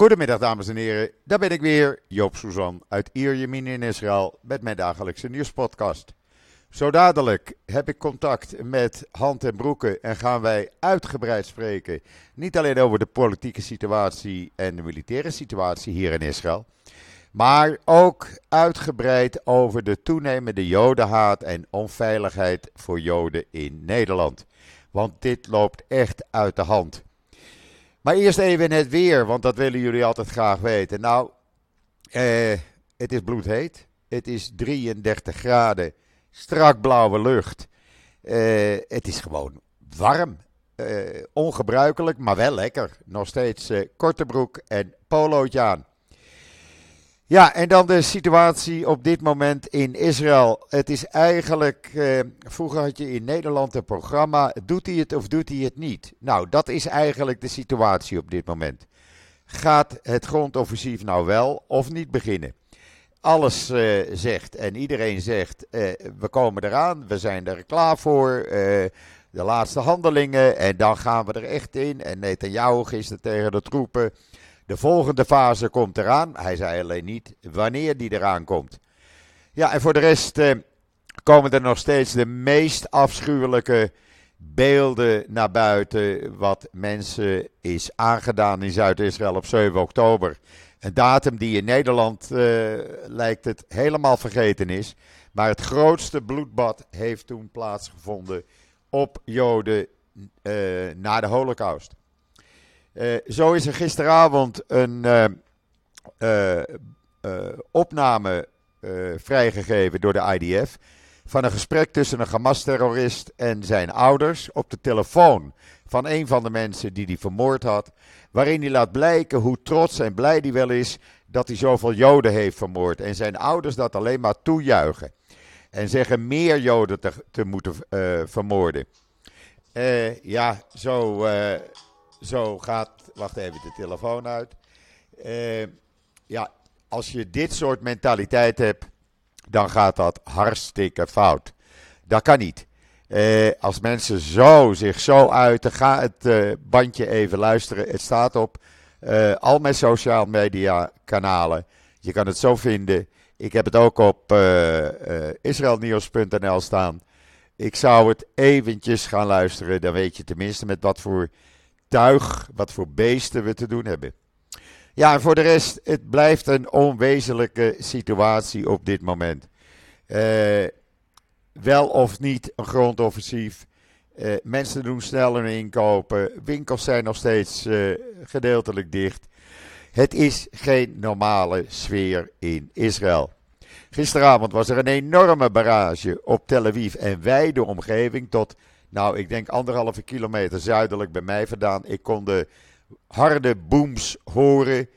Goedemiddag dames en heren, daar ben ik weer, Joop Suzan uit Ierjemien in Israël met mijn dagelijkse nieuwspodcast. Zo dadelijk heb ik contact met Hand en Broeken en gaan wij uitgebreid spreken. Niet alleen over de politieke situatie en de militaire situatie hier in Israël, maar ook uitgebreid over de toenemende jodenhaat en onveiligheid voor joden in Nederland. Want dit loopt echt uit de hand. Maar eerst even het weer, want dat willen jullie altijd graag weten. Nou, eh, het is bloedheet. Het is 33 graden, strak blauwe lucht. Eh, het is gewoon warm. Eh, ongebruikelijk, maar wel lekker. Nog steeds eh, korte broek en polootje aan. Ja, en dan de situatie op dit moment in Israël. Het is eigenlijk, eh, vroeger had je in Nederland een programma, doet hij het of doet hij het niet? Nou, dat is eigenlijk de situatie op dit moment. Gaat het grondoffensief nou wel of niet beginnen? Alles eh, zegt en iedereen zegt, eh, we komen eraan, we zijn er klaar voor, eh, de laatste handelingen en dan gaan we er echt in. En Netanyahu gisteren tegen de troepen de volgende fase komt eraan. Hij zei alleen niet wanneer die eraan komt. Ja, en voor de rest eh, komen er nog steeds de meest afschuwelijke beelden naar buiten. Wat mensen is aangedaan in Zuid-Israël op 7 oktober. Een datum die in Nederland uh, lijkt het helemaal vergeten is. Maar het grootste bloedbad heeft toen plaatsgevonden op Joden uh, na de Holocaust. Uh, zo is er gisteravond een uh, uh, opname vrijgegeven door de IDF van een gesprek tussen een Hamas-terrorist en zijn ouders op de telefoon van een van de mensen die hij vermoord had, waarin hij laat blijken hoe trots en blij hij wel is dat hij zoveel Joden heeft vermoord en zijn ouders dat alleen maar toejuichen en zeggen meer Joden te, te moeten vermoorden. ja, zo zo gaat. Wacht even, de telefoon uit. Uh, ja, als je dit soort mentaliteit hebt, dan gaat dat hartstikke fout. Dat kan niet. Uh, als mensen zo zich zo uiten, ga het uh, bandje even luisteren. Het staat op al mijn social media kanalen. Je kan het zo vinden. Ik heb het ook op israelnieuws.nl staan. Ik zou het eventjes gaan luisteren. Dan weet je tenminste met wat voor tuig, wat voor beesten we te doen hebben. Ja, en voor de rest, het blijft een onwezenlijke situatie op dit moment. Uh, wel of niet een grondoffensief. Uh, mensen doen sneller inkopen. Winkels zijn nog steeds uh, gedeeltelijk dicht. Het is geen normale sfeer in Israël. Gisteravond was er een enorme barrage op Tel Aviv en wijde omgeving tot nou, ik denk anderhalve kilometer zuidelijk bij mij vandaan. Ik kon de harde booms horen.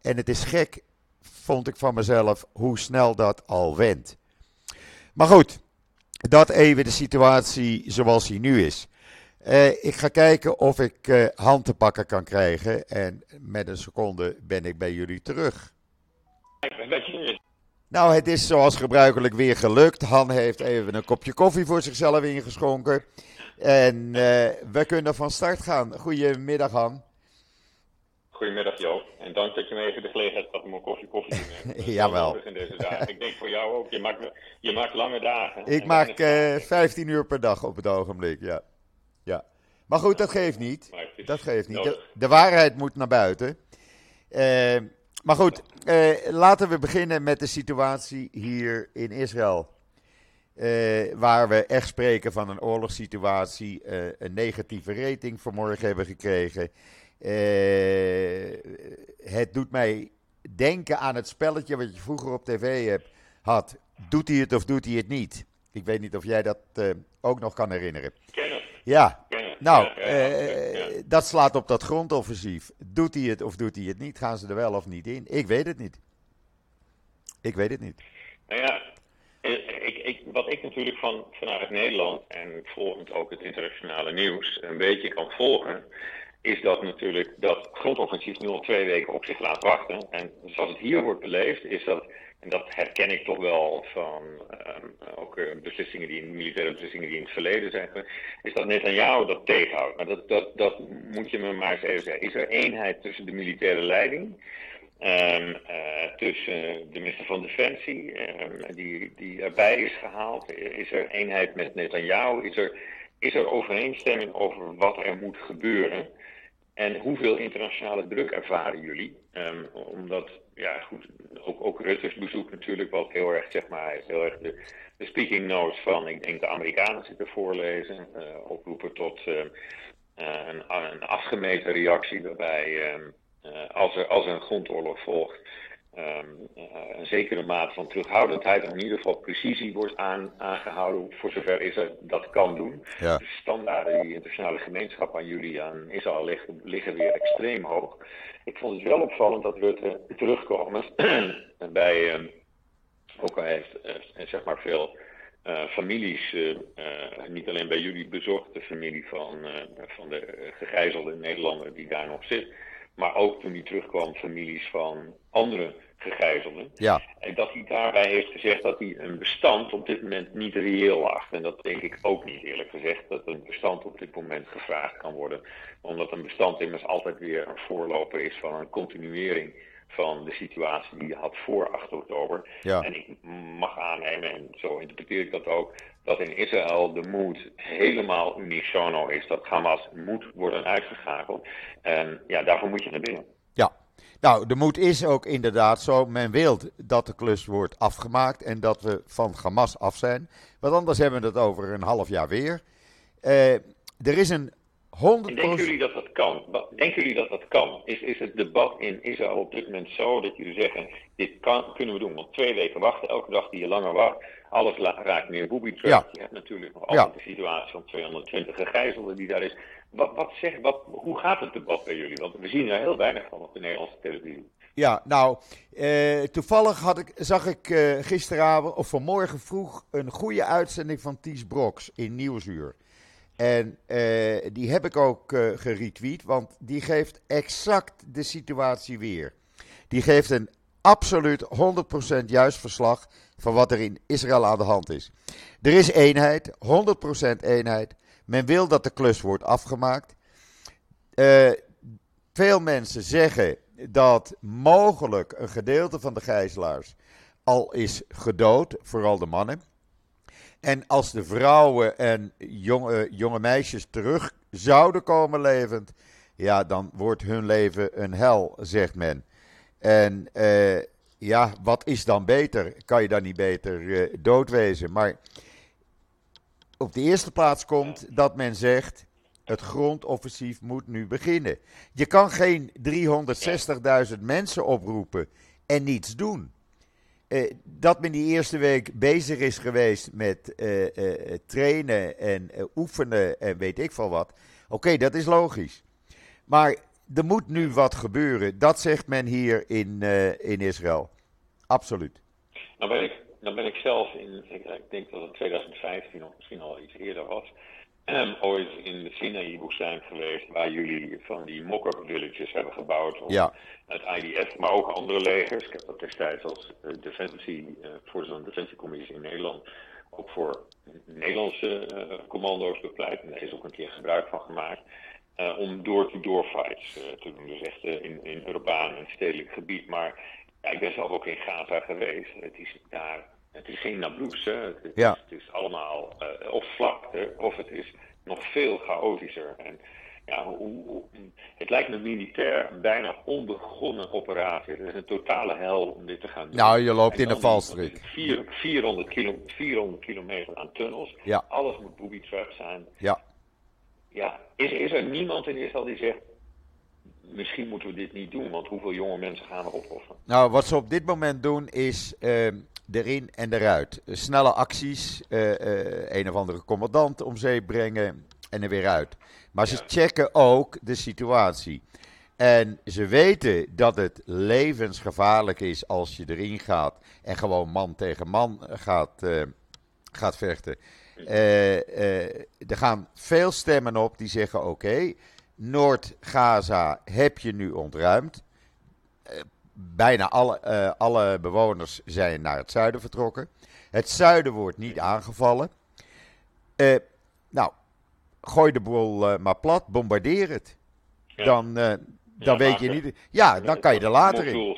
En het is gek, vond ik van mezelf, hoe snel dat al went. Maar goed, dat even de situatie zoals die nu is. Uh, ik ga kijken of ik uh, hand te pakken kan krijgen. En met een seconde ben ik bij jullie terug. Nou, het is zoals gebruikelijk weer gelukt. Han heeft even een kopje koffie voor zichzelf ingeschonken. En uh, we kunnen van start gaan. Goedemiddag, Han. Goedemiddag, Joop. En dank dat je me even de gelegenheid hebt om een koffie koffie te nemen. Jawel. In deze dagen. Ik denk voor jou ook. Je maakt, je maakt lange dagen. Ik maak uh, eh, 15 uur per dag op het ogenblik, ja. ja. Maar goed, dat geeft niet. Dat geeft niet. De, de waarheid moet naar buiten. Uh, maar goed, uh, laten we beginnen met de situatie hier in Israël. Uh, waar we echt spreken van een oorlogssituatie, uh, een negatieve rating vanmorgen hebben gekregen. Uh, het doet mij denken aan het spelletje wat je vroeger op tv hebt, had. Doet hij het of doet hij het niet? Ik weet niet of jij dat ook nog kan herinneren. Kennen. Ja, Kennen. nou, dat slaat op dat grondoffensief. Doet hij het of doet hij het niet? Gaan ze er wel of niet in? Ik weet het niet. Ik weet het niet. Nou ja, ik, wat ik natuurlijk van, vanuit Nederland en volgend ook het internationale nieuws een beetje kan volgen, is dat natuurlijk dat grondoffensief nu al twee weken op zich laat wachten. En zoals het hier wordt beleefd, is dat, en dat herken ik toch wel van um, ook uh, beslissingen die, militaire beslissingen die in het verleden zijn, is dat Netanyahu dat tegenhoudt. Maar dat, dat, dat moet je me maar eens even zeggen. Is er eenheid tussen de militaire leiding? Um, uh, tussen de minister van Defensie, um, die, die erbij is gehaald. Is er eenheid met Netanyahu? Is er, is er overeenstemming over wat er moet gebeuren? En hoeveel internationale druk ervaren jullie? Um, omdat, ja goed, ook, ook Rutte's bezoek natuurlijk, wat heel erg, zeg maar, heel erg de, speaking notes van, ik denk de Amerikanen zitten voorlezen, uh, oproepen tot een, een afgemeten reactie waarbij, als, er, als er een grondoorlog volgt, um, een zekere mate van terughoudendheid en in ieder geval precisie wordt aan, aangehouden, voor zover Israël dat kan doen. Ja. De standaarden die de internationale gemeenschap aan jullie aan Israël liggen, liggen weer extreem hoog. Ik vond het wel opvallend dat Rutte terugkomen bij, um, ook al heeft uh, zeg maar veel uh, families, uh, niet alleen bij jullie bezocht, de familie van, van de gegijzelde Nederlander die daar nog zit, maar ook toen hij terugkwam families van andere gegijzelden. Ja. En dat hij daarbij heeft gezegd dat hij een bestand op dit moment niet reëel acht. En dat denk ik ook niet eerlijk gezegd, dat een bestand op dit moment gevraagd kan worden. Omdat een bestand immers altijd weer een voorloper is van een continuering van de situatie die je had voor 8 oktober. Ja. En ik mag aannemen, en zo interpreteer ik dat ook, dat in Israël de moed helemaal unisono is. Dat Hamas moet worden uitgeschakeld. En ja, daarvoor moet je naar binnen. Ja, nou, de moed is ook inderdaad zo. Men wil dat de klus wordt afgemaakt en dat we van Hamas af zijn. Want anders hebben we het over een half jaar weer. Uh, er is een 100 Denken jullie dat dat kan? Denken jullie dat dat kan? Is, is het debat in Israël op dit moment zo dat jullie zeggen: dit kan, kunnen we doen? Want twee weken wachten, elke dag die je langer wacht, alles raakt meer booby trap. Ja. Je hebt natuurlijk nog altijd Ja. de situatie van 220 gegijzelden die daar is. Wat, wat zegt, wat, hoe gaat het debat bij jullie? Want we zien er heel weinig van op de Nederlandse televisie. Ja, nou, eh, toevallig had ik, zag ik eh, gisteravond of vanmorgen vroeg een goede uitzending van Ties Broks in Nieuwsuur. En eh, die heb ik ook eh, geretweet, want die geeft exact de situatie weer. Die geeft een absoluut 100% juist verslag van wat er in Israël aan de hand is. Er is eenheid, 100% eenheid. Men wil dat de klus wordt afgemaakt. Eh, veel mensen zeggen dat mogelijk een gedeelte van de gijzelaars al is gedood, vooral de mannen. En als de vrouwen en jonge, jonge meisjes terug zouden komen levend, ja, dan wordt hun leven een hel, zegt men. En uh, ja, wat is dan beter? Kan je dan niet beter uh, doodwezen? Maar op de eerste plaats komt dat men zegt: het grondoffensief moet nu beginnen. Je kan geen 360.000 mensen oproepen en niets doen. Uh, dat men die eerste week bezig is geweest met uh, uh, trainen en oefenen en weet ik veel wat. Oké, dat is logisch. Maar er moet nu wat gebeuren. Dat zegt men hier in, in Israël. Absoluut. Nou ben ik, nou ben ik zelf in, ik denk dat het 2015 of misschien al iets eerder was. Um, ooit in de Sinaï-woestijn geweest, waar jullie van die mock-up villages hebben gebouwd. Om ja. Het IDF, maar ook andere legers. Ik heb dat destijds als uh, defensie, uh, voor zo'n defensiecommissie in Nederland, ook voor Nederlandse uh, commando's bepleit. En daar is ook een keer gebruik van gemaakt. om door-to-door fights te doen. Dus echt in, in urbaan en stedelijk gebied. Maar ja, ik ben zelf ook in Gaza geweest. Het is daar het is geen Nablus, hè. Het, het, ja. is, het is allemaal uh, of vlakte, of het is nog veel chaotischer. En ja, hoe, hoe, het lijkt me militair een bijna onbegonnen operatie. Het is een totale hel om dit te gaan doen. Nou, je loopt in een valstrik. 400, kilo, 400 kilometer aan tunnels. Ja. Alles moet booby trap zijn. Ja. Ja, is, is er niemand in Israël die zegt, misschien moeten we dit niet doen, want hoeveel jonge mensen gaan we opofferen? Nou, wat ze op dit moment doen is uh, erin en eruit. Snelle acties, uh, uh, een of andere commandant om zeep brengen en er weer uit. Maar ze checken ook de situatie. En ze weten dat het levensgevaarlijk is als je erin gaat en gewoon man tegen man gaat, eh, gaat vechten. Eh, eh, er gaan veel stemmen op die zeggen: oké, Noord-Gaza heb je nu ontruimd. Eh, bijna alle, uh, alle bewoners zijn naar het zuiden vertrokken. Het zuiden wordt niet aangevallen. Uh, nou, gooi de boel maar plat, bombardeer het. Dan, dan weet je niet. Ja, dan kan je er later in.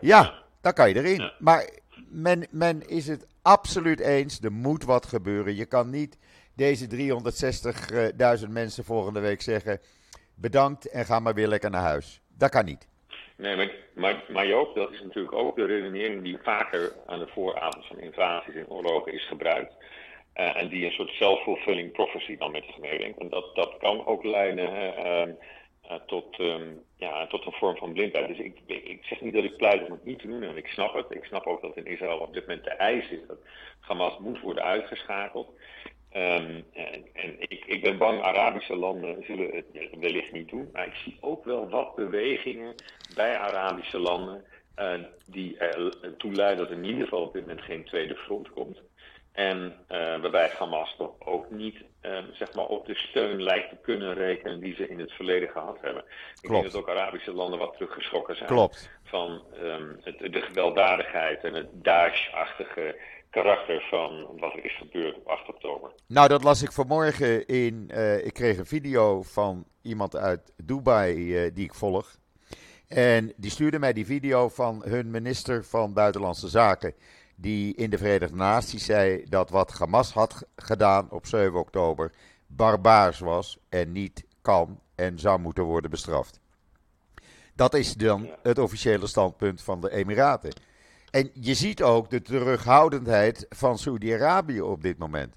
Ja, dan kan je erin. Maar men, men is het absoluut eens. Er moet wat gebeuren. Je kan niet deze 360.000 mensen volgende week zeggen: bedankt en ga maar weer lekker naar huis. Dat kan niet. Nee, maar, maar, maar Joop, dat is natuurlijk ook de redenering die vaker aan de vooravond van invasies en oorlogen is gebruikt. Uh, en die een soort self-fulfilling prophecy dan met zich meebrengt. En dat, dat kan ook leiden uh, uh, tot, um, ja, tot een vorm van blindheid. Dus ik, ik, zeg niet dat ik pleit om het niet te doen, en ik snap het. Ik snap ook dat in Israël op dit moment de eis is dat Hamas moet worden uitgeschakeld. Um, en, en ik, ik, ben bang, Arabische landen zullen het wellicht niet doen. Maar ik zie ook wel wat bewegingen bij Arabische landen uh, die ertoe leiden dat er in ieder geval op dit moment geen tweede front komt. En uh, waarbij Hamas toch ook niet uh, zeg maar op de steun lijkt te kunnen rekenen die ze in het verleden gehad hebben. Klopt. Ik denk dat ook Arabische landen wat teruggeschrokken zijn Klopt. van um, het, de gewelddadigheid en het Daesh-achtige karakter van wat er is gebeurd op 8 oktober. Nou, dat las ik vanmorgen in. Uh, ik kreeg een video van iemand uit Dubai uh, die ik volg. En die stuurde mij die video van hun minister van Buitenlandse Zaken. Die in de Verenigde Naties zei dat wat Hamas had gedaan op 7 oktober barbaars was en niet kan en zou moeten worden bestraft. Dat is dan het officiële standpunt van de Emiraten. En je ziet ook de terughoudendheid van Saudi-Arabië op dit moment.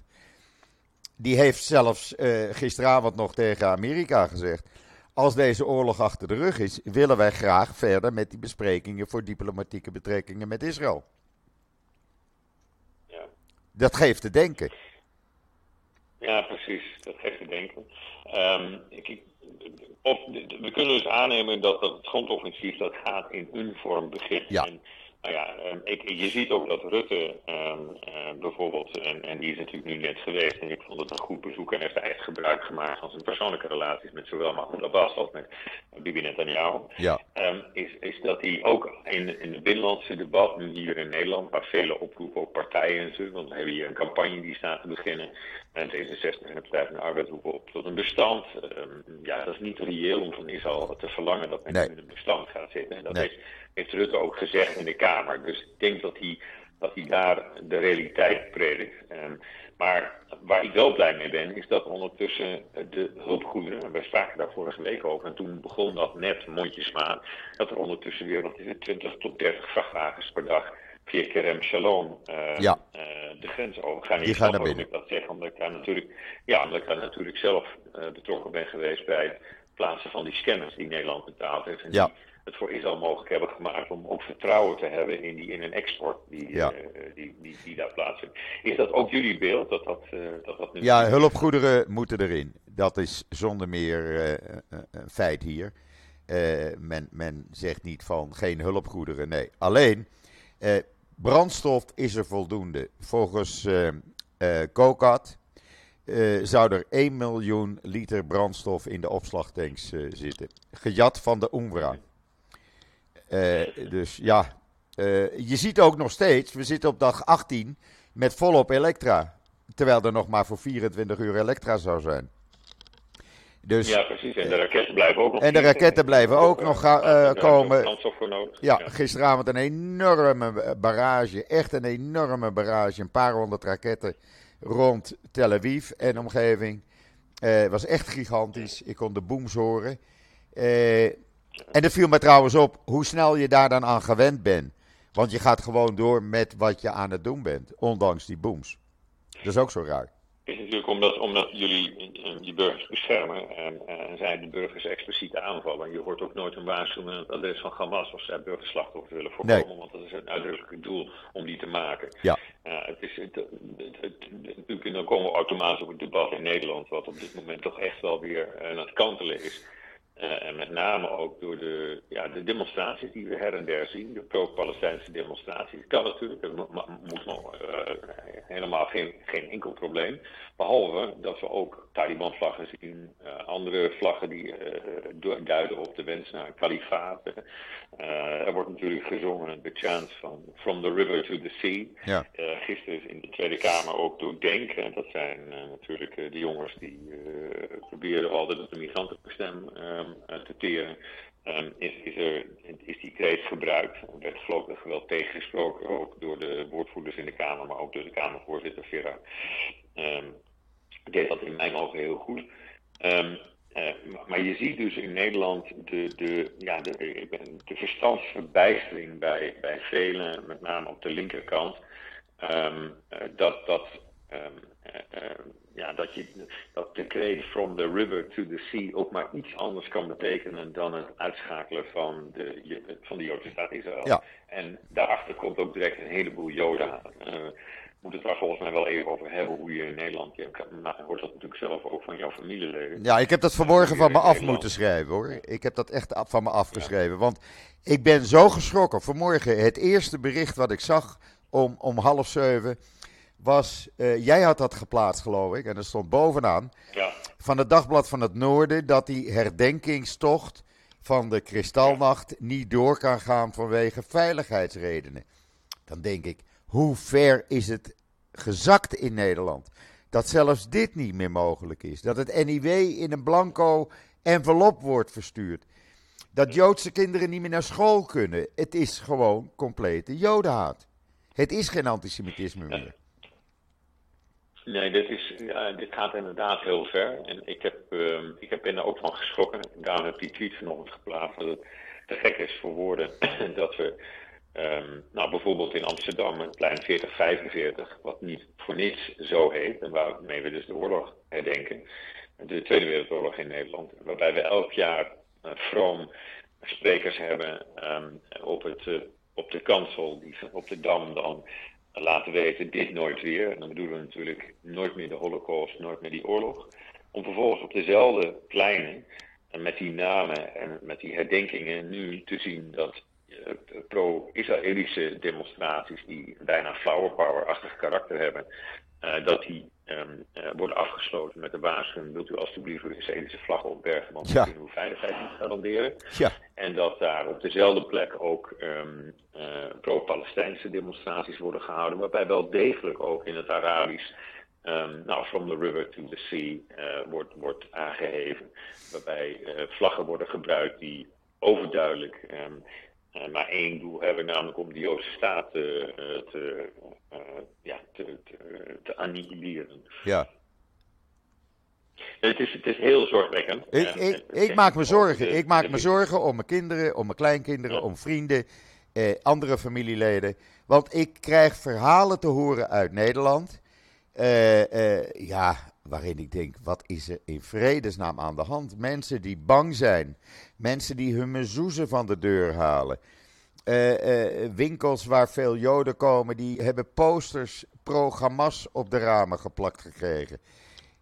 Die heeft zelfs uh, gisteravond nog tegen Amerika gezegd: als deze oorlog achter de rug is, willen wij graag verder met die besprekingen voor diplomatieke betrekkingen met Israël. Ja. Dat geeft te denken. Ja, precies. Dat geeft te denken. Um, ik, op, we kunnen dus aannemen dat, dat het grondoffensief dat gaat in een vorm begint. Ja. En nou ja, ehm, ik, je ziet ook dat Rutte um, uh, bijvoorbeeld, en, en, die is natuurlijk nu net geweest, en ik vond het een goed bezoek en heeft echt gebruik gemaakt van zijn persoonlijke relaties met zowel Mahmoud Abbas als met Bibi Netanyahu, ja. um, is, is dat hij ook in, in het binnenlandse debat, nu hier in Nederland, waar vele oproepen, ook partijen natuurlijk, want we hebben hier een campagne die staat te beginnen, en D66 en de Partij van de Arbeid roepen op tot een bestand. ja, dat is niet reëel om van Israël te verlangen dat men nee. in een bestand gaat zitten. En dat Nee. heeft, heeft Rutte ook gezegd in de Kamer. Dus ik denk dat hij, dat hij daar de realiteit predikt. Um, maar waar ik wel blij mee ben, is dat ondertussen de hulpgoederen, en wij spraken daar vorige week over, en toen begon dat net mondjesmaat, dat er ondertussen weer, het, 20 tot 30 vrachtwagens per dag via Kerem Shalom uh, Ja. uh, de grens overgaan. Die Ik gaan naar binnen. ik dat zeg, omdat ik daar natuurlijk, ja, omdat ik daar natuurlijk zelf uh, betrokken ben geweest bij het plaatsen van die scanners die Nederland betaald heeft. En Ja. die het voor Israël mogelijk hebben gemaakt om ook vertrouwen te hebben in, die, in een export die, Ja. eh, die, die, die daar plaatsvindt. Is dat ook jullie beeld dat dat, eh, dat, dat nu Ja, hulpgoederen moeten erin. Dat is zonder meer eh, een- feit hier. Eh, men, men zegt niet van geen hulpgoederen. Nee, alleen eh, brandstof is er voldoende. Volgens eh eh, COCAT eh, zou er 1 miljoen liter brandstof in de opslagtanks eh, zitten. Gejat van de UNRWA. Eh, dus ja, eh, je ziet ook nog steeds, we zitten op dag 18 met volop elektra. Terwijl er nog maar voor 24 uur elektra zou zijn. Dus Ja, precies. En de raketten blijven ook nog. En de raketten blijven ook nog eh, komen. ja, gisteravond een enorme barrage. Echt een enorme barrage. Een paar honderd raketten rond Tel Aviv en omgeving. Eh, Het was echt gigantisch. Ik kon de booms horen. Eh, en het viel me trouwens op hoe snel je daar dan aan gewend bent. Want je gaat gewoon door met wat je aan het doen bent, ondanks die booms. Dat is ook zo raar. Is natuurlijk omdat, omdat jullie eh, die burgers beschermen en, eh, en zij de burgers expliciet aanvallen. Je hoort ook nooit een waarschuwing aan het adres van Hamas of zij burgerslachtoffers willen voorkomen, Nee. want dat is een uitdrukkelijk doel om die te maken. Ja. Ja, het is, het, het, het- dan komen we automatisch op het debat in Nederland, wat op dit moment toch echt wel weer aan het kantelen is. Uh, en met name ook door de, ja, de demonstraties die we her en der zien, de pro-Palestijnse demonstraties. Dat kan natuurlijk, dat moet nog uh, helemaal geen, geen enkel probleem. Behalve dat we ook Taliban-vlaggen zien, uh, andere vlaggen die duiden op de wens naar een kalifaat. er wordt natuurlijk gezongen de chant van From the River to the Sea. Ja. gisteren in de Tweede Kamer ook door Denk. En dat zijn natuurlijk de jongens die proberen altijd op de migrantenbestem te teren. Um, is, er, is die kreet gebruikt. Er werd geloof wel tegengesproken, ook door de woordvoerders in de Kamer, maar ook door de Kamervoorzitter Vera. Um, deed dat in mijn ogen heel goed. Um, uh, maar je ziet dus in Nederland de, de, ja, de, verstandsverbijstering bij, bij velen, met name op de linkerkant. Uh, dat, dat ja, dat, je, dat de kreet from the river to the sea ook maar iets anders kan betekenen dan het uitschakelen van de, van de Joodse staat Israël. Ja. En daarachter komt ook direct een heleboel Joden uh, we moeten het daar volgens mij wel even over hebben hoe je in Nederland. Je hoort dat natuurlijk zelf ook van jouw familieleden. Ja, ik heb dat vanmorgen van me af moeten schrijven hoor. Ik heb dat echt van me afgeschreven. Want ik ben zo geschrokken. Vanmorgen het eerste bericht wat ik zag om, om half zeven was, uh, jij had dat geplaatst geloof ik, en er stond bovenaan, ja. van het Dagblad van het Noorden, dat die herdenkingstocht van de Kristalnacht niet door kan gaan vanwege veiligheidsredenen. Dan denk ik, hoe ver is het gezakt in Nederland? Dat zelfs dit niet meer mogelijk is. Dat het NIW in een blanco envelop wordt verstuurd. Dat Joodse kinderen niet meer naar school kunnen. Het is gewoon complete jodenhaat. Het is geen antisemitisme meer. Nee, dit, is, ja, dit gaat inderdaad heel ver. En ik, heb, uh, ik heb er ook van geschrokken. Daarom heb die tweet vanochtend geplaatst. Dat het te gek is voor woorden dat we um, nou, bijvoorbeeld in Amsterdam het plein 4045, wat niet voor niets zo heet, en waarmee we dus de oorlog herdenken, de Tweede Wereldoorlog in Nederland, waarbij we elk jaar uh, sprekers hebben um, op, het, uh, op de kansel, die op de dam dan laten weten, dit nooit weer. En dan bedoelen we natuurlijk nooit meer de holocaust, nooit meer die oorlog. Om vervolgens op dezelfde pleinen, met die namen en met die herdenkingen, nu te zien dat eh, pro-Israëlische demonstraties die bijna flower power-achtig karakter hebben, uh, dat die um, uh, worden afgesloten met de waarschuwing: wilt u alstublieft uw Israëlische vlag opbergen, want we ja. kunnen uw veiligheid niet garanderen. Ja. En dat daar op dezelfde plek ook um, uh, pro-Palestijnse demonstraties worden gehouden, waarbij wel degelijk ook in het Arabisch. Um, nou, from the river to the sea uh, wordt, wordt aangeheven. Waarbij vlaggen worden gebruikt die overduidelijk um, maar één doel hebben, namelijk om de Joodse staat te, te, ja, te, te, te annihileren. Ja. Het is, het is heel zorgwekkend. Ik, ik, ik maak me zorgen. Ik maak me zorgen om mijn kinderen, om mijn kleinkinderen, om vrienden, eh, andere familieleden. Want ik krijg verhalen te horen uit Nederland. Eh, eh, ja, waarin ik denk, wat is er in vredesnaam aan de hand? Mensen die bang zijn. Mensen die hun mezouzen van de deur halen. Uh, winkels waar veel Joden komen, die hebben posters pro-Hamas op de ramen geplakt gekregen.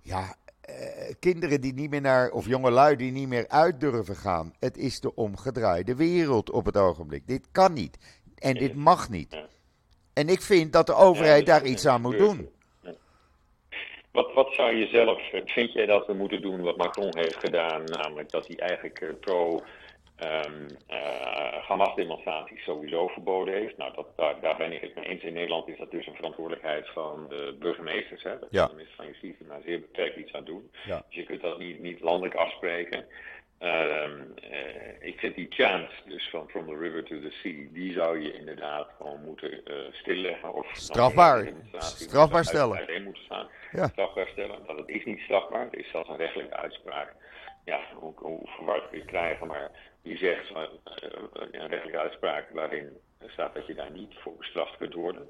Ja, uh, kinderen die niet meer naar, of jongelui die niet meer uit durven gaan. Het is de omgedraaide wereld op het ogenblik. Dit kan niet. En dit mag niet. En ik vind dat de overheid daar iets aan moet doen. Wat, wat zou je zelf, vind jij dat we moeten doen wat Macron heeft gedaan, namelijk dat hij eigenlijk uh, pro um, uh, Hamas-demonstraties sowieso verboden heeft. Nou, dat, daar, daar ben ik het mee eens. In Nederland is dat dus een verantwoordelijkheid van de burgemeesters. Hè. Daar ja. de minister van Justitie maar zeer beperkt iets aan doen. Ja. Dus je kunt dat niet, niet landelijk afspreken. Um, uh, ik vind die chance, dus van From the River to the Sea, die zou je inderdaad gewoon moeten uh, stilleggen. Of strafbaar. Strafbaar stellen. Moeten staan. Ja. Strafbaar stellen. Dat het is niet strafbaar. Het is zelfs een rechtelijke uitspraak. Ja, hoe, hoe verward kun je krijgen, maar die zegt uh, een rechtelijke uitspraak waarin staat dat je daar niet voor bestraft kunt worden.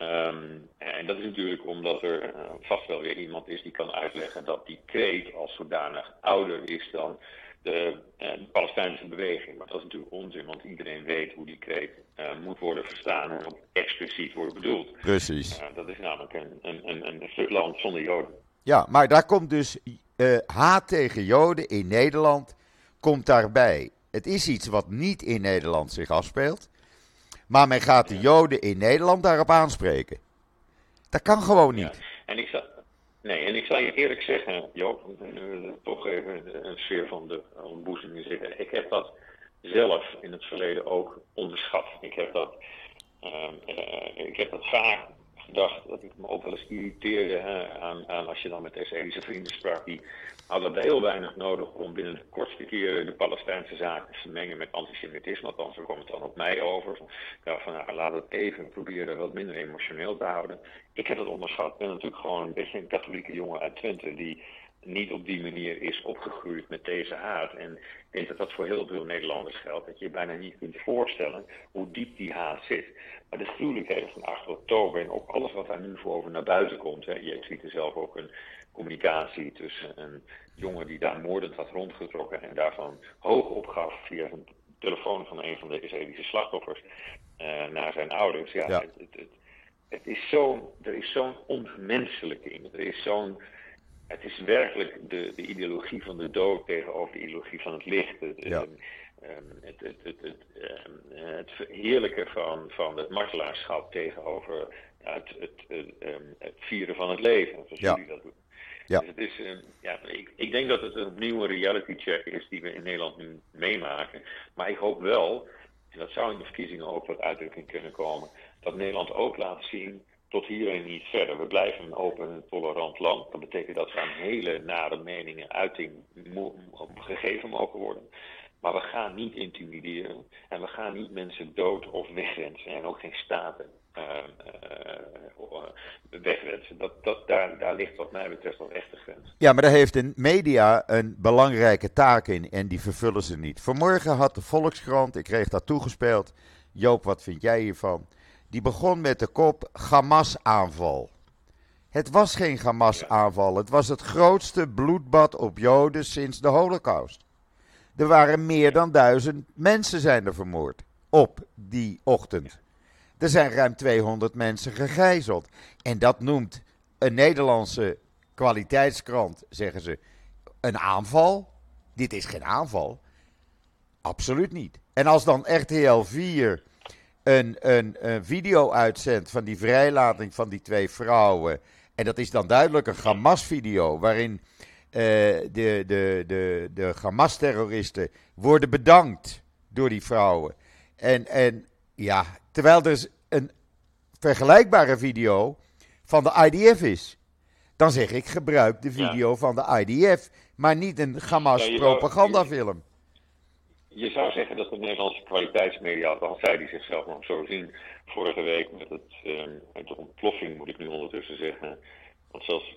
Um, en dat is natuurlijk omdat er uh, vast wel weer iemand is die kan uitleggen dat die kreet als zodanig ouder is dan de, uh, de Palestijnse beweging. Maar dat is natuurlijk onzin, want iedereen weet hoe die kreet uh, moet worden verstaan en ook expliciet wordt bedoeld. Precies. dat is namelijk een, een, een, een stuk land zonder Joden. Ja, maar daar komt dus haat tegen Joden in Nederland komt daarbij. Het is iets wat niet in Nederland zich afspeelt. Maar men gaat de Joden in Nederland daarop aanspreken. Dat kan gewoon niet. Ja. En ik zal, nee, en ik zal je eerlijk zeggen, Joop, toch even een sfeer van de ontboezeming zitten. Ik heb dat zelf in het verleden ook onderschat. Ik heb dat, uh, ik heb dat vaak gedacht, dat ik me ook wel eens irriteerde hè, aan, aan, als je dan met Israëlische vrienden sprak, die hadden heel weinig nodig om binnen de kortste keren de Palestijnse zaken te mengen met antisemitisme. Althans, zo kwam het dan op mij over. Ik dacht van, nou, laat het even proberen wat minder emotioneel te houden. Ik heb het onderschat. Ik ben natuurlijk gewoon een beetje een katholieke jongen uit Twente die niet op die manier is opgegroeid met deze haat. En ik denk dat dat voor heel veel Nederlanders geldt. Dat je je bijna niet kunt voorstellen hoe diep die haat zit. Maar de gruwelijkheden van 8 oktober en ook alles wat daar nu voor over naar buiten komt. Hè. Je ziet er zelf ook een communicatie tussen een jongen die daar moordend had rondgetrokken en daarvan hoog opgaf via zijn telefoon van een van de Israëlische slachtoffers uh, naar zijn ouders. Ja, Het, het, het, het, is zo, er is zo'n onmenselijking. Er is zo'n het is werkelijk de, de ideologie van de dood tegenover de ideologie van het licht. Het, ja. het, het, het, het, het, heerlijke van, van het martelaarschap tegenover het, het, het, vieren van het leven, zoals ja. jullie dat doen. Ja. Dus het is, ja, ik, ik denk dat het een nieuwe reality check is die we in Nederland nu meemaken. Maar ik hoop wel, en dat zou in de verkiezingen ook wat uitdrukking kunnen komen, dat Nederland ook laat zien tot hier en niet verder. We blijven een open en tolerant land. Dat betekent dat er aan hele nare meningen uiting gegeven mogen worden. Maar we gaan niet intimideren en we gaan niet mensen dood of wegwensen en ook geen staten uh, wegwensen. Dat, dat, daar, daar ligt wat mij betreft wel echt de grens. Ja, maar daar heeft de media een belangrijke taak in en die vervullen ze niet. Vanmorgen had de Volkskrant, ik kreeg dat toegespeeld. Joop, wat vind jij hiervan? Die begon met de kop Hamas-aanval. Het was geen Hamas-aanval. Het was het grootste bloedbad op Joden sinds de Holocaust. Er waren meer dan duizend mensen zijn er vermoord op die ochtend. Er zijn ruim 200 mensen gegijzeld. En dat noemt een Nederlandse kwaliteitskrant, zeggen ze, een aanval. Dit is geen aanval. Absoluut niet. En als dan RTL 4 een, een, een video uitzendt van die vrijlating van die twee vrouwen. En dat is dan duidelijk een Hamas-video waarin uh, de, de, de, de Hamas-terroristen worden bedankt door die vrouwen. En, en ja, terwijl er een vergelijkbare video van de IDF is. Dan zeg ik, gebruik de video van de IDF, maar niet een Hamas-propagandafilm je zou zeggen dat de Nederlandse kwaliteitsmedia, althans zij die zichzelf nog zo zien, vorige week met, het, uh, de ontploffing, moet ik nu ondertussen zeggen. Want zelfs,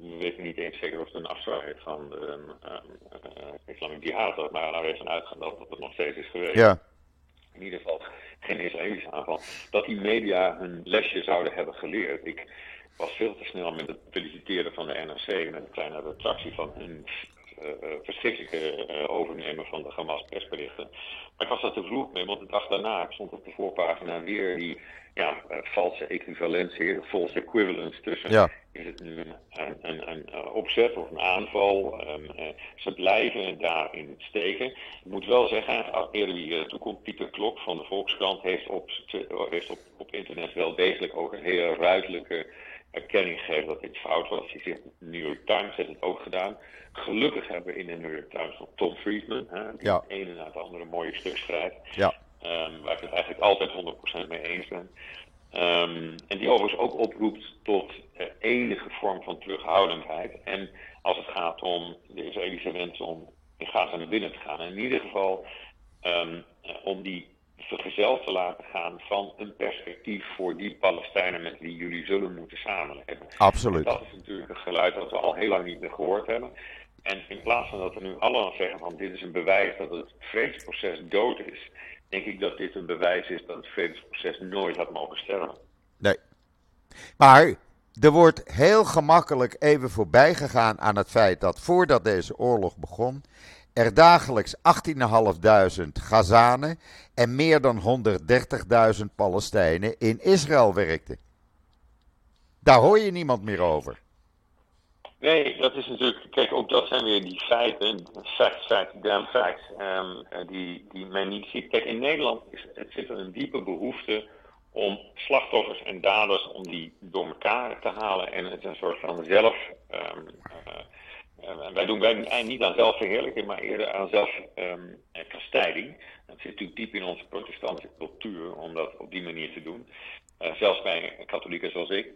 we weten niet eens zeker of het een afzwaai van de uh, Islamic Jihad was, maar daar even uitgaan dat het nog steeds is geweest. Ja. In ieder geval geen Israëlische aanval. Dat die media hun lesje zouden hebben geleerd. Ik was veel te snel met het feliciteren van de NRC met een kleine retractie van hun verschrikkelijke uh, overnemen van de Hamas persberichten. Maar ik was daar te vroeg mee, want de dag daarna stond op de voorpagina weer die ja, valse equivalentie, false equivalence tussen. Ja. Is het nu een, een, een, opzet of een aanval? Um, ze blijven daarin steken. Ik moet wel zeggen, eerder wie toekomt, Pieter Klok van de Volkskrant heeft op, heeft op, op internet wel degelijk ook een hele ruidelijke erkenning gegeven dat dit fout was. Je ziet, de New York Times heeft het ook gedaan. Gelukkig hebben we in de New York Times nog Tom Friedman, hè, die het ene na het andere mooie stuk schrijft. Ja. Um, waar ik het eigenlijk altijd 100% mee eens ben. Um, en die overigens ook oproept tot uh, enige vorm van terughoudendheid. En als het gaat om de Israëlische wens om in Gaza naar binnen te gaan. En in ieder geval um, uh, om die vergezeld te laten gaan van een perspectief voor die Palestijnen met wie jullie zullen moeten samenleven. Absoluut. dat is natuurlijk een geluid dat we al heel lang niet meer gehoord hebben. En in plaats van dat we nu allemaal zeggen van dit is een bewijs dat het vredesproces dood is, denk ik dat dit een bewijs is dat het vredesproces nooit had mogen sterven. Nee. Maar er wordt heel gemakkelijk even voorbij gegaan aan het feit dat voordat deze oorlog begon, er dagelijks 18.500 Gazanen en meer dan 130.000 Palestijnen in Israël werkten. Daar hoor je niemand meer over. Nee, dat is natuurlijk, kijk, ook dat zijn weer die feiten, facts, facts, damn facts, um, die, die men niet ziet. Kijk, in Nederland is, zit er een diepe behoefte om slachtoffers en daders, om die door elkaar te halen en het een soort van zelf, um, uh, wij doen wij niet aan zelfverheerlijking, maar eerder aan zelfkastijding. Um, dat zit natuurlijk diep in onze protestantse cultuur om dat op die manier te doen. Uh, zelfs bij katholieken zoals ik.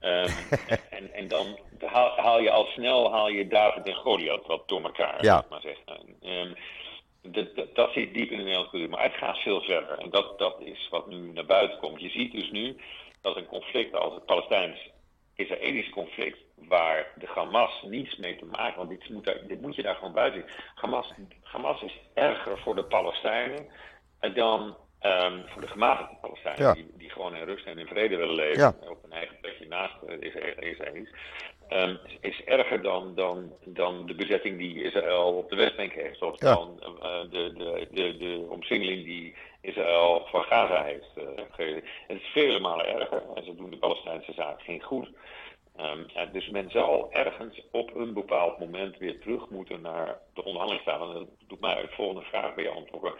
Um, en, en dan haal, haal, je al snel haal je David en Goliath wat door elkaar, ja. maar zeggen. Um, dat, dat, dat, zit diep in de Nederlandse cultuur, maar het gaat veel verder. En dat, dat is wat nu naar buiten komt. Je ziet dus nu dat een conflict als het Palestijns-Israëlisch conflict, waar de Hamas niets mee te maken, want dit moet, dit moet je daar gewoon buiten zien. Hamas, Hamas is erger voor de Palestijnen dan Um, voor de gematigde Palestijnen, die, die, gewoon in rust en in vrede willen leven, op een eigen plekje naast Israël, um, is erger dan, dan, dan de bezetting die Israël op de Westbank heeft, of dan uh, de, de, de, de omsingeling die Israël van Gaza heeft uh, gegeven. Het is vele malen erger en ze doen de Palestijnse zaak geen goed. Um, ja, dus men zal ergens op een bepaald moment weer terug moeten naar de onderhandelingstafel. En dat doet mij de volgende vraag bij je antwoorden.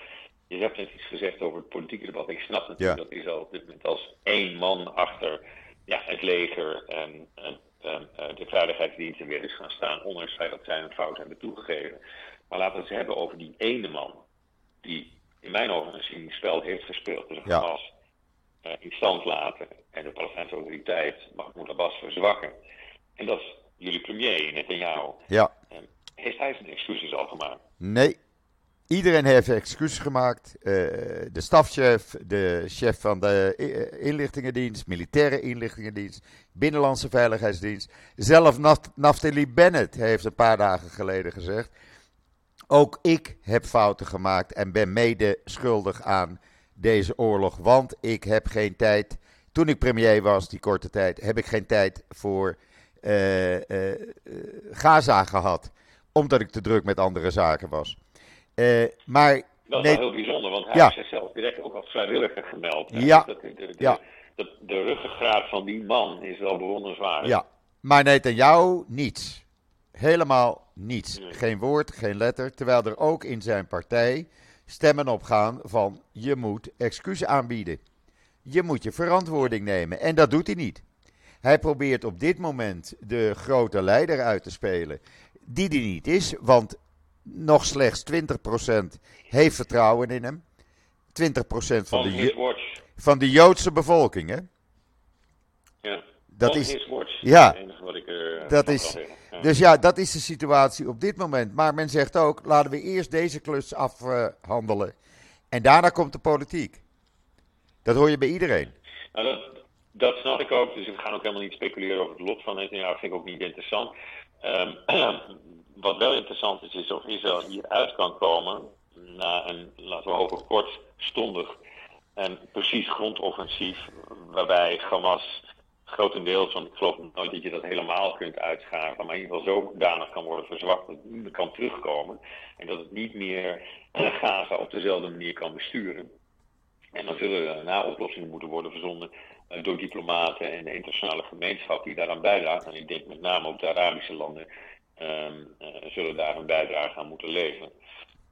Je hebt net iets gezegd over het politieke debat. Ik snap natuurlijk dat Israël op dit moment als één man achter ja, het leger en, en, en uh, de veiligheidsdiensten weer is gaan staan, ondanks dat zij een fout hebben toegegeven. Maar laten we het hebben over die ene man die in mijn ogen een spel heeft gespeeld. Dus ja. Hamas in stand laten en de Palestijnse autoriteit Mahmoud Abbas verzwakken. En dat is jullie premier Netanyahu. Ja. Heeft hij zijn excuses al gemaakt? Nee, Iedereen heeft excuses gemaakt. Uh, de stafchef, de chef van de inlichtingendienst, militaire inlichtingendienst, binnenlandse veiligheidsdienst. Zelf Naftali Bennett heeft een paar dagen geleden gezegd. Ook ik heb fouten gemaakt en ben mede schuldig aan deze oorlog. Want ik heb geen tijd. Toen ik premier was, die korte tijd, heb ik geen tijd voor uh, uh, Gaza gehad. Omdat ik te druk met andere zaken was. Uh, maar, dat is nee, wel heel bijzonder, want hij ja. heeft zichzelf direct ook als vrijwilliger gemeld. Ja. Dat, de, de, ja. De, de, ruggengraat van die man is wel bewonderenswaardig. Ja, maar jou niets. Helemaal niets. Nee. Geen woord, geen letter. Terwijl er ook in zijn partij stemmen opgaan van je moet excuus aanbieden. Je moet je verantwoording nemen. En dat doet hij niet. Hij probeert op dit moment de grote leider uit te spelen. Die die niet is, want nog slechts 20% heeft vertrouwen in hem. 20% van de, van de Joodse bevolking, hè? Ja. Dat is, ja, wat ik, dat is, ja. Dus ja, dat is de situatie op dit moment. Maar men zegt ook, laten we eerst deze klus afhandelen. En daarna komt de politiek. Dat hoor je bij iedereen. Nou, dat, dat snap ik ook. Dus we gaan ook helemaal niet speculeren over het lot van. Ja, dat vind ik ook niet interessant. Um, wat wel interessant is, is of Israël hieruit kan komen na een, laten we hopen, kortstondig en precies grondoffensief, waarbij Hamas grotendeels, want ik geloof nooit dat je dat helemaal kunt uitschakelen, maar in ieder geval zodanig kan worden verzwakt dat het kan terugkomen en dat het niet meer Gaza op dezelfde manier kan besturen. En dan zullen er na oplossingen moeten worden verzonnen uh, door diplomaten en de internationale gemeenschap die daaraan bijdraagt. En ik denk met name ook de Arabische landen um, uh, zullen daar een bijdrage aan moeten leveren.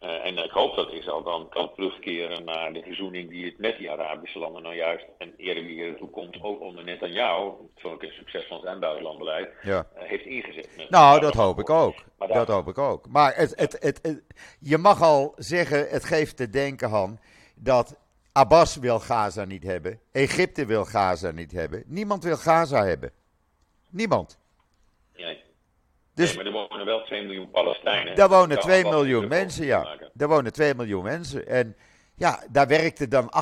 Uh, en ik hoop dat Israël dan kan terugkeren naar de verzoening die het met die Arabische landen nou juist en eerder weer toekomt, ook onder Netanyahu, een succes van zijn buitenlandbeleid, ja. uh, heeft ingezet. Nou, dat hoop ik ook. Dat hoop ik ook. Maar het, het, het, het, je mag al zeggen, het geeft te denken, Han, dat Abbas wil Gaza niet hebben, Egypte wil Gaza niet hebben, niemand wil Gaza hebben. Niemand. Dus, nee, maar er wonen wel 2 miljoen Palestijnen. Daar wonen 2 miljoen mensen, ja. Daar wonen 2 miljoen mensen. En ja, daar werkte dan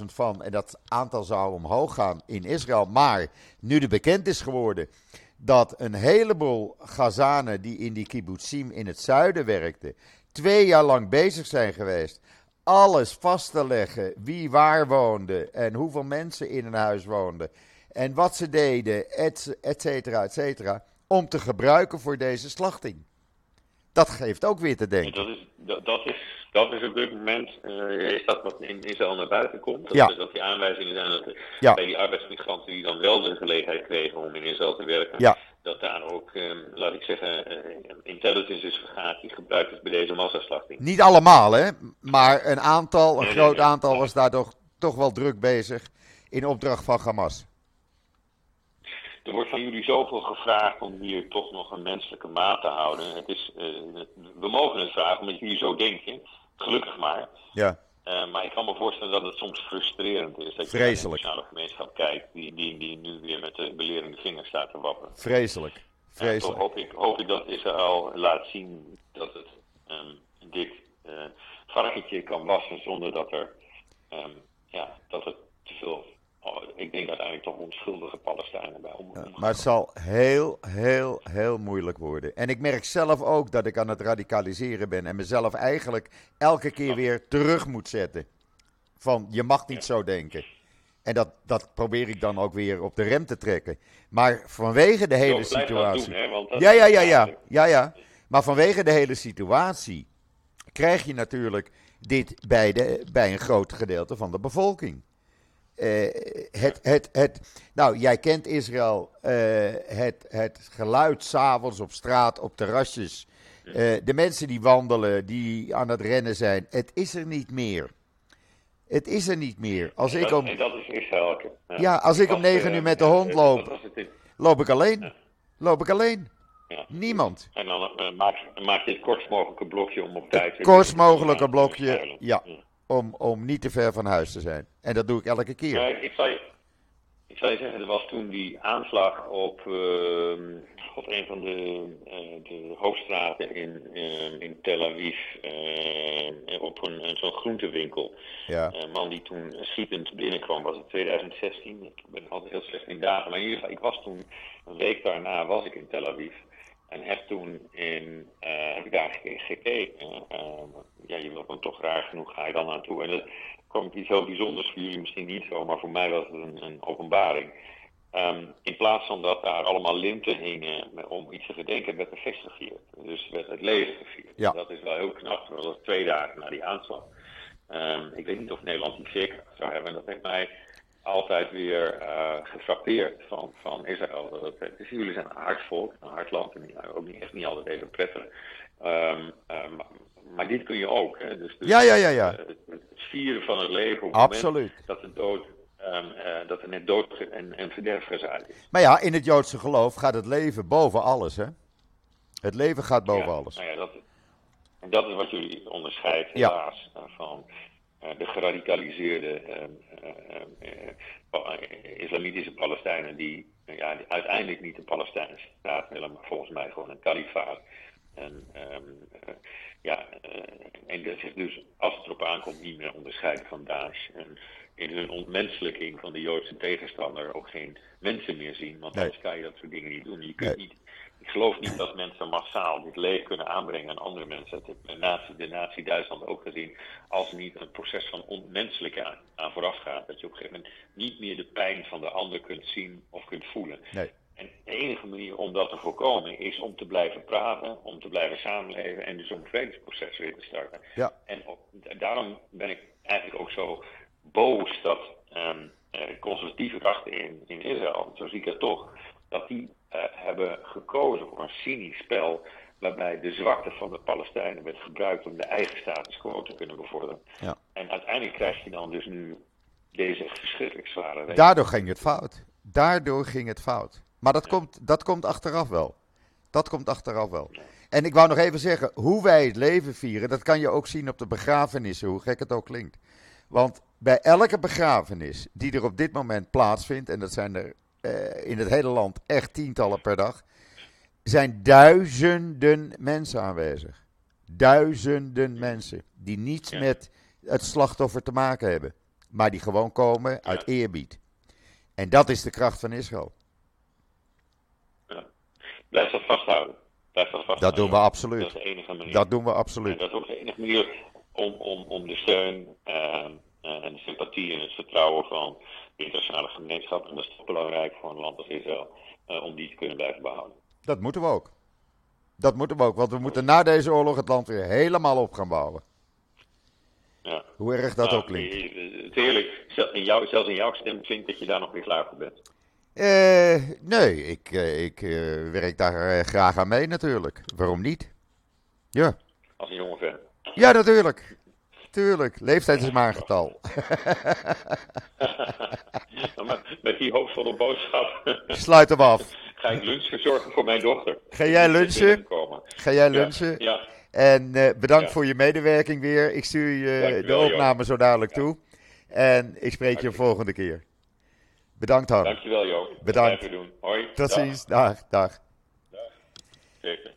18.500 van. En dat aantal zou omhoog gaan in Israël. Maar nu er bekend is geworden dat een heleboel Gazanen die in die kibbutzim in het zuiden werkten, twee jaar lang bezig zijn geweest. Alles vast te leggen, wie waar woonde en hoeveel mensen in een huis woonden. En wat ze deden, et, et cetera, et cetera om te gebruiken voor deze slachting. Dat geeft ook weer te denken. Dat is, dat, dat is, dat is op dit moment uh, is dat wat in Israël naar buiten komt. Dat, ja. dat die aanwijzingen zijn dat ja. bij die arbeidsmigranten die dan wel de gelegenheid kregen om in Israël te werken, ja. dat daar ook, ehm, laat ik zeggen, uh, intelligence is vergaat die gebruikt is bij deze massaslachting. Niet allemaal, hè? Maar een aantal, een groot aantal was daar toch, toch wel druk bezig in opdracht van Hamas. Er wordt van jullie zoveel gevraagd om hier toch nog een menselijke maat te houden. Het is, uh, we mogen het vragen omdat jullie zo denken. Gelukkig maar. Ja. Uh, maar ik kan me voorstellen dat het soms frustrerend is. Dat je naar de gemeenschap kijkt, die, die, die nu weer met de belerende vingers staat te wapperen. Vreselijk. Vreselijk. toch hoop ik, hoop ik dat Israël laat zien dat het um, dit uh, varkentje kan wassen zonder dat er um, ja, dat het te veel Oh, ik denk uiteindelijk toch onschuldige Palestijnen bij om. Ja, maar het zal heel, heel, heel moeilijk worden. En ik merk zelf ook dat ik aan het radicaliseren ben en mezelf eigenlijk elke keer weer terug moet zetten. Van je mag niet zo denken. En dat, dat probeer ik dan ook weer op de rem te trekken. Maar vanwege de hele situatie. Doen, hè, want dat ja, ja, ja, ja, ja, ja. Maar vanwege de hele situatie krijg je natuurlijk dit bij, de, bij een groot gedeelte van de bevolking. Uh, het, het, het, nou, jij kent Israël. Uh, het, het geluid s'avonds op straat, op terrasjes. Uh, de mensen die wandelen, die aan het rennen zijn. Het is er niet meer. Het is er niet meer. Als en ik dat, om, en dat is Israël. Ja, ja als ik om negen uur met de hond loop, loop ik alleen. Ja. Loop ik alleen. Ja. Niemand. En dan maak, maak, je het kortst mogelijke blokje om op tijd... Het kortst mogelijke blokje, ja om, om niet te ver van huis te zijn. En dat doe ik elke keer. Ik, zal je, ik zal je zeggen, er was toen die aanslag op, uh, op een van de, uh, de hoofdstraten in, uh, in Tel Aviv. op een, een zo'n groentewinkel. Ja. Een man die toen schietend binnenkwam, was het 2016. Ik ben altijd heel slecht in dagen. Maar in ieder geval, ik was toen, een week daarna was ik in Tel Aviv. En heb toen in, uh, heb ik daar gekeken. Uh, ja, je wilt dan toch raar genoeg, ga je dan naartoe. En dat kwam iets heel bijzonders voor jullie misschien niet zo, maar voor mij was het een, een openbaring. Um, in plaats van dat daar allemaal linten hingen om iets te gedenken, werd er feest gevierd. Dus werd het leven gevierd. Ja. Dat is wel heel knap, dat was twee dagen na die aanslag. Um, ik weet niet of Nederland die zeker zou hebben. En dat heeft mij altijd weer uh, gefrappeerd van, van Israël. Dat het, dus jullie zijn een hard volk, een hard land en ook niet, echt niet altijd even prettig. Um, um, maar dit kun je ook. Hè? Dus, dus ja, ja, ja, ja. Het, het, vieren van het leven op het Absoluut. moment dat de dood. Um, uh, dat er net dood en, en verderf gezaaid is. Maar ja, in het Joodse geloof gaat het leven boven alles, hè? Het leven gaat boven ja, alles. Nou ja, dat, dat is wat jullie onderscheidt, helaas, ja. van de geradicaliseerde uh, islamitische Palestijnen die, ja, die uiteindelijk niet de Palestijnse staat willen, maar volgens mij gewoon een kalifaat. En, um, ja, en dat zich dus, als het erop aankomt, niet meer onderscheiden van Daesh. En in hun ontmenselijking van de Joodse tegenstander ook geen mensen meer zien, want Nee. anders kan je dat soort dingen niet doen. Je kunt Nee. niet ik geloof niet dat mensen massaal dit leed kunnen aanbrengen aan andere mensen. Dat heeft de nazi, de nazi Duitsland ook gezien. Als er niet een proces van onmenselijke aan, aan vooraf gaat. Dat je op een gegeven moment niet meer de pijn van de ander kunt zien of kunt voelen. Nee. En de enige manier om dat te voorkomen is om te blijven praten, om te blijven samenleven en dus om een vredesproces weer te starten. Ja. En op- daarom ben ik eigenlijk ook zo boos dat ehm, eh, conservatieve krachten in, in Israël, zo zie ik het toch, dat die hebben gekozen voor een cynisch spel waarbij de zwakte van de Palestijnen werd gebruikt om de eigen status quo te kunnen bevorderen. Ja. En uiteindelijk krijg je dan dus nu deze verschrikkelijk zware. Daardoor ging het fout. Daardoor ging het fout. Maar dat, komt, dat komt achteraf wel. Dat komt achteraf wel. En ik wou nog even zeggen, hoe wij het leven vieren, dat kan je ook zien op de begrafenissen, hoe gek het ook klinkt. Want bij elke begrafenis die er op dit moment plaatsvindt, en dat zijn er eh, in het hele land echt tientallen per dag, zijn duizenden mensen aanwezig. Duizenden mensen die niets Ja. met het slachtoffer te maken hebben, maar die gewoon komen uit eerbied. En dat is de kracht van Israël. Ja. Blijf dat vasthouden. Blijf dat vasthouden. Dat doen we Dat absoluut. is de enige manier. Dat doen we En absoluut. dat is ook de enige manier om, om, om de steun eh, eh, en de sympathie en het vertrouwen van de internationale gemeenschap, en dat is toch belangrijk voor een land als Israël, eh, om die te kunnen blijven behouden. Dat moeten we ook. Dat moeten we ook, want we moeten na deze oorlog het land weer helemaal op gaan bouwen. Ja. Hoe erg dat Nou, ook klinkt. eh, Het is heerlijk, Zel- in jou, zelfs in jouw stem klinkt dat je daar nog weer klaar voor bent. Uh, nee, ik, ik werk daar graag aan mee natuurlijk. Waarom niet? Ja. Als een jonge fan. Ja, natuurlijk. Tuurlijk, leeftijd is maar een getal. met die hoopvolle boodschap. Sluit hem af. Ga ik lunch verzorgen voor mijn dochter. Ga jij lunchen? Ga jij lunchen? Ja. En uh, bedankt voor je medewerking weer. Ik stuur je de opname zo dadelijk toe. En ik spreek je de volgende keer. Bedankt, Harm. Dankjewel, Jo. Bedankt. Doen. Hoi. Tot ziens. Dag. Dag. dag. Zeker.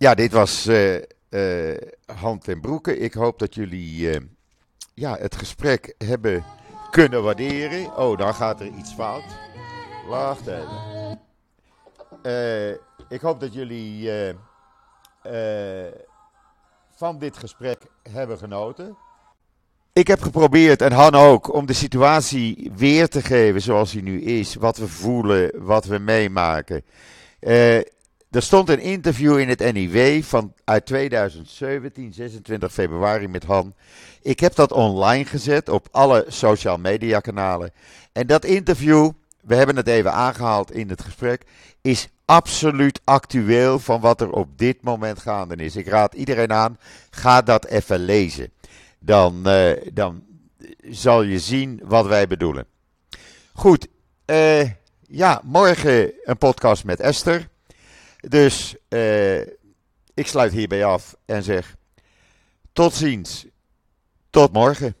Ja, dit was uh, uh, Hand en Broeken. Ik hoop dat jullie uh, ja, het gesprek hebben kunnen waarderen. Oh, dan gaat er iets fout. Wacht even. ik hoop dat jullie van dit gesprek hebben genoten. Ik heb geprobeerd, en Han ook, om de situatie weer te geven zoals die nu is. Wat we voelen, wat we meemaken. Er stond een interview in het NIW van, uit 2017, 26 februari met Han. Ik heb dat online gezet op alle social media kanalen. En dat interview, we hebben het even aangehaald in het gesprek, is absoluut actueel van wat er op dit moment gaande is. Ik raad iedereen aan, ga dat even lezen. Dan, uh, dan zal je zien wat wij bedoelen. Goed, uh, ja, morgen een podcast met Esther. Dus uh, ik sluit hierbij af en zeg tot ziens. Tot morgen.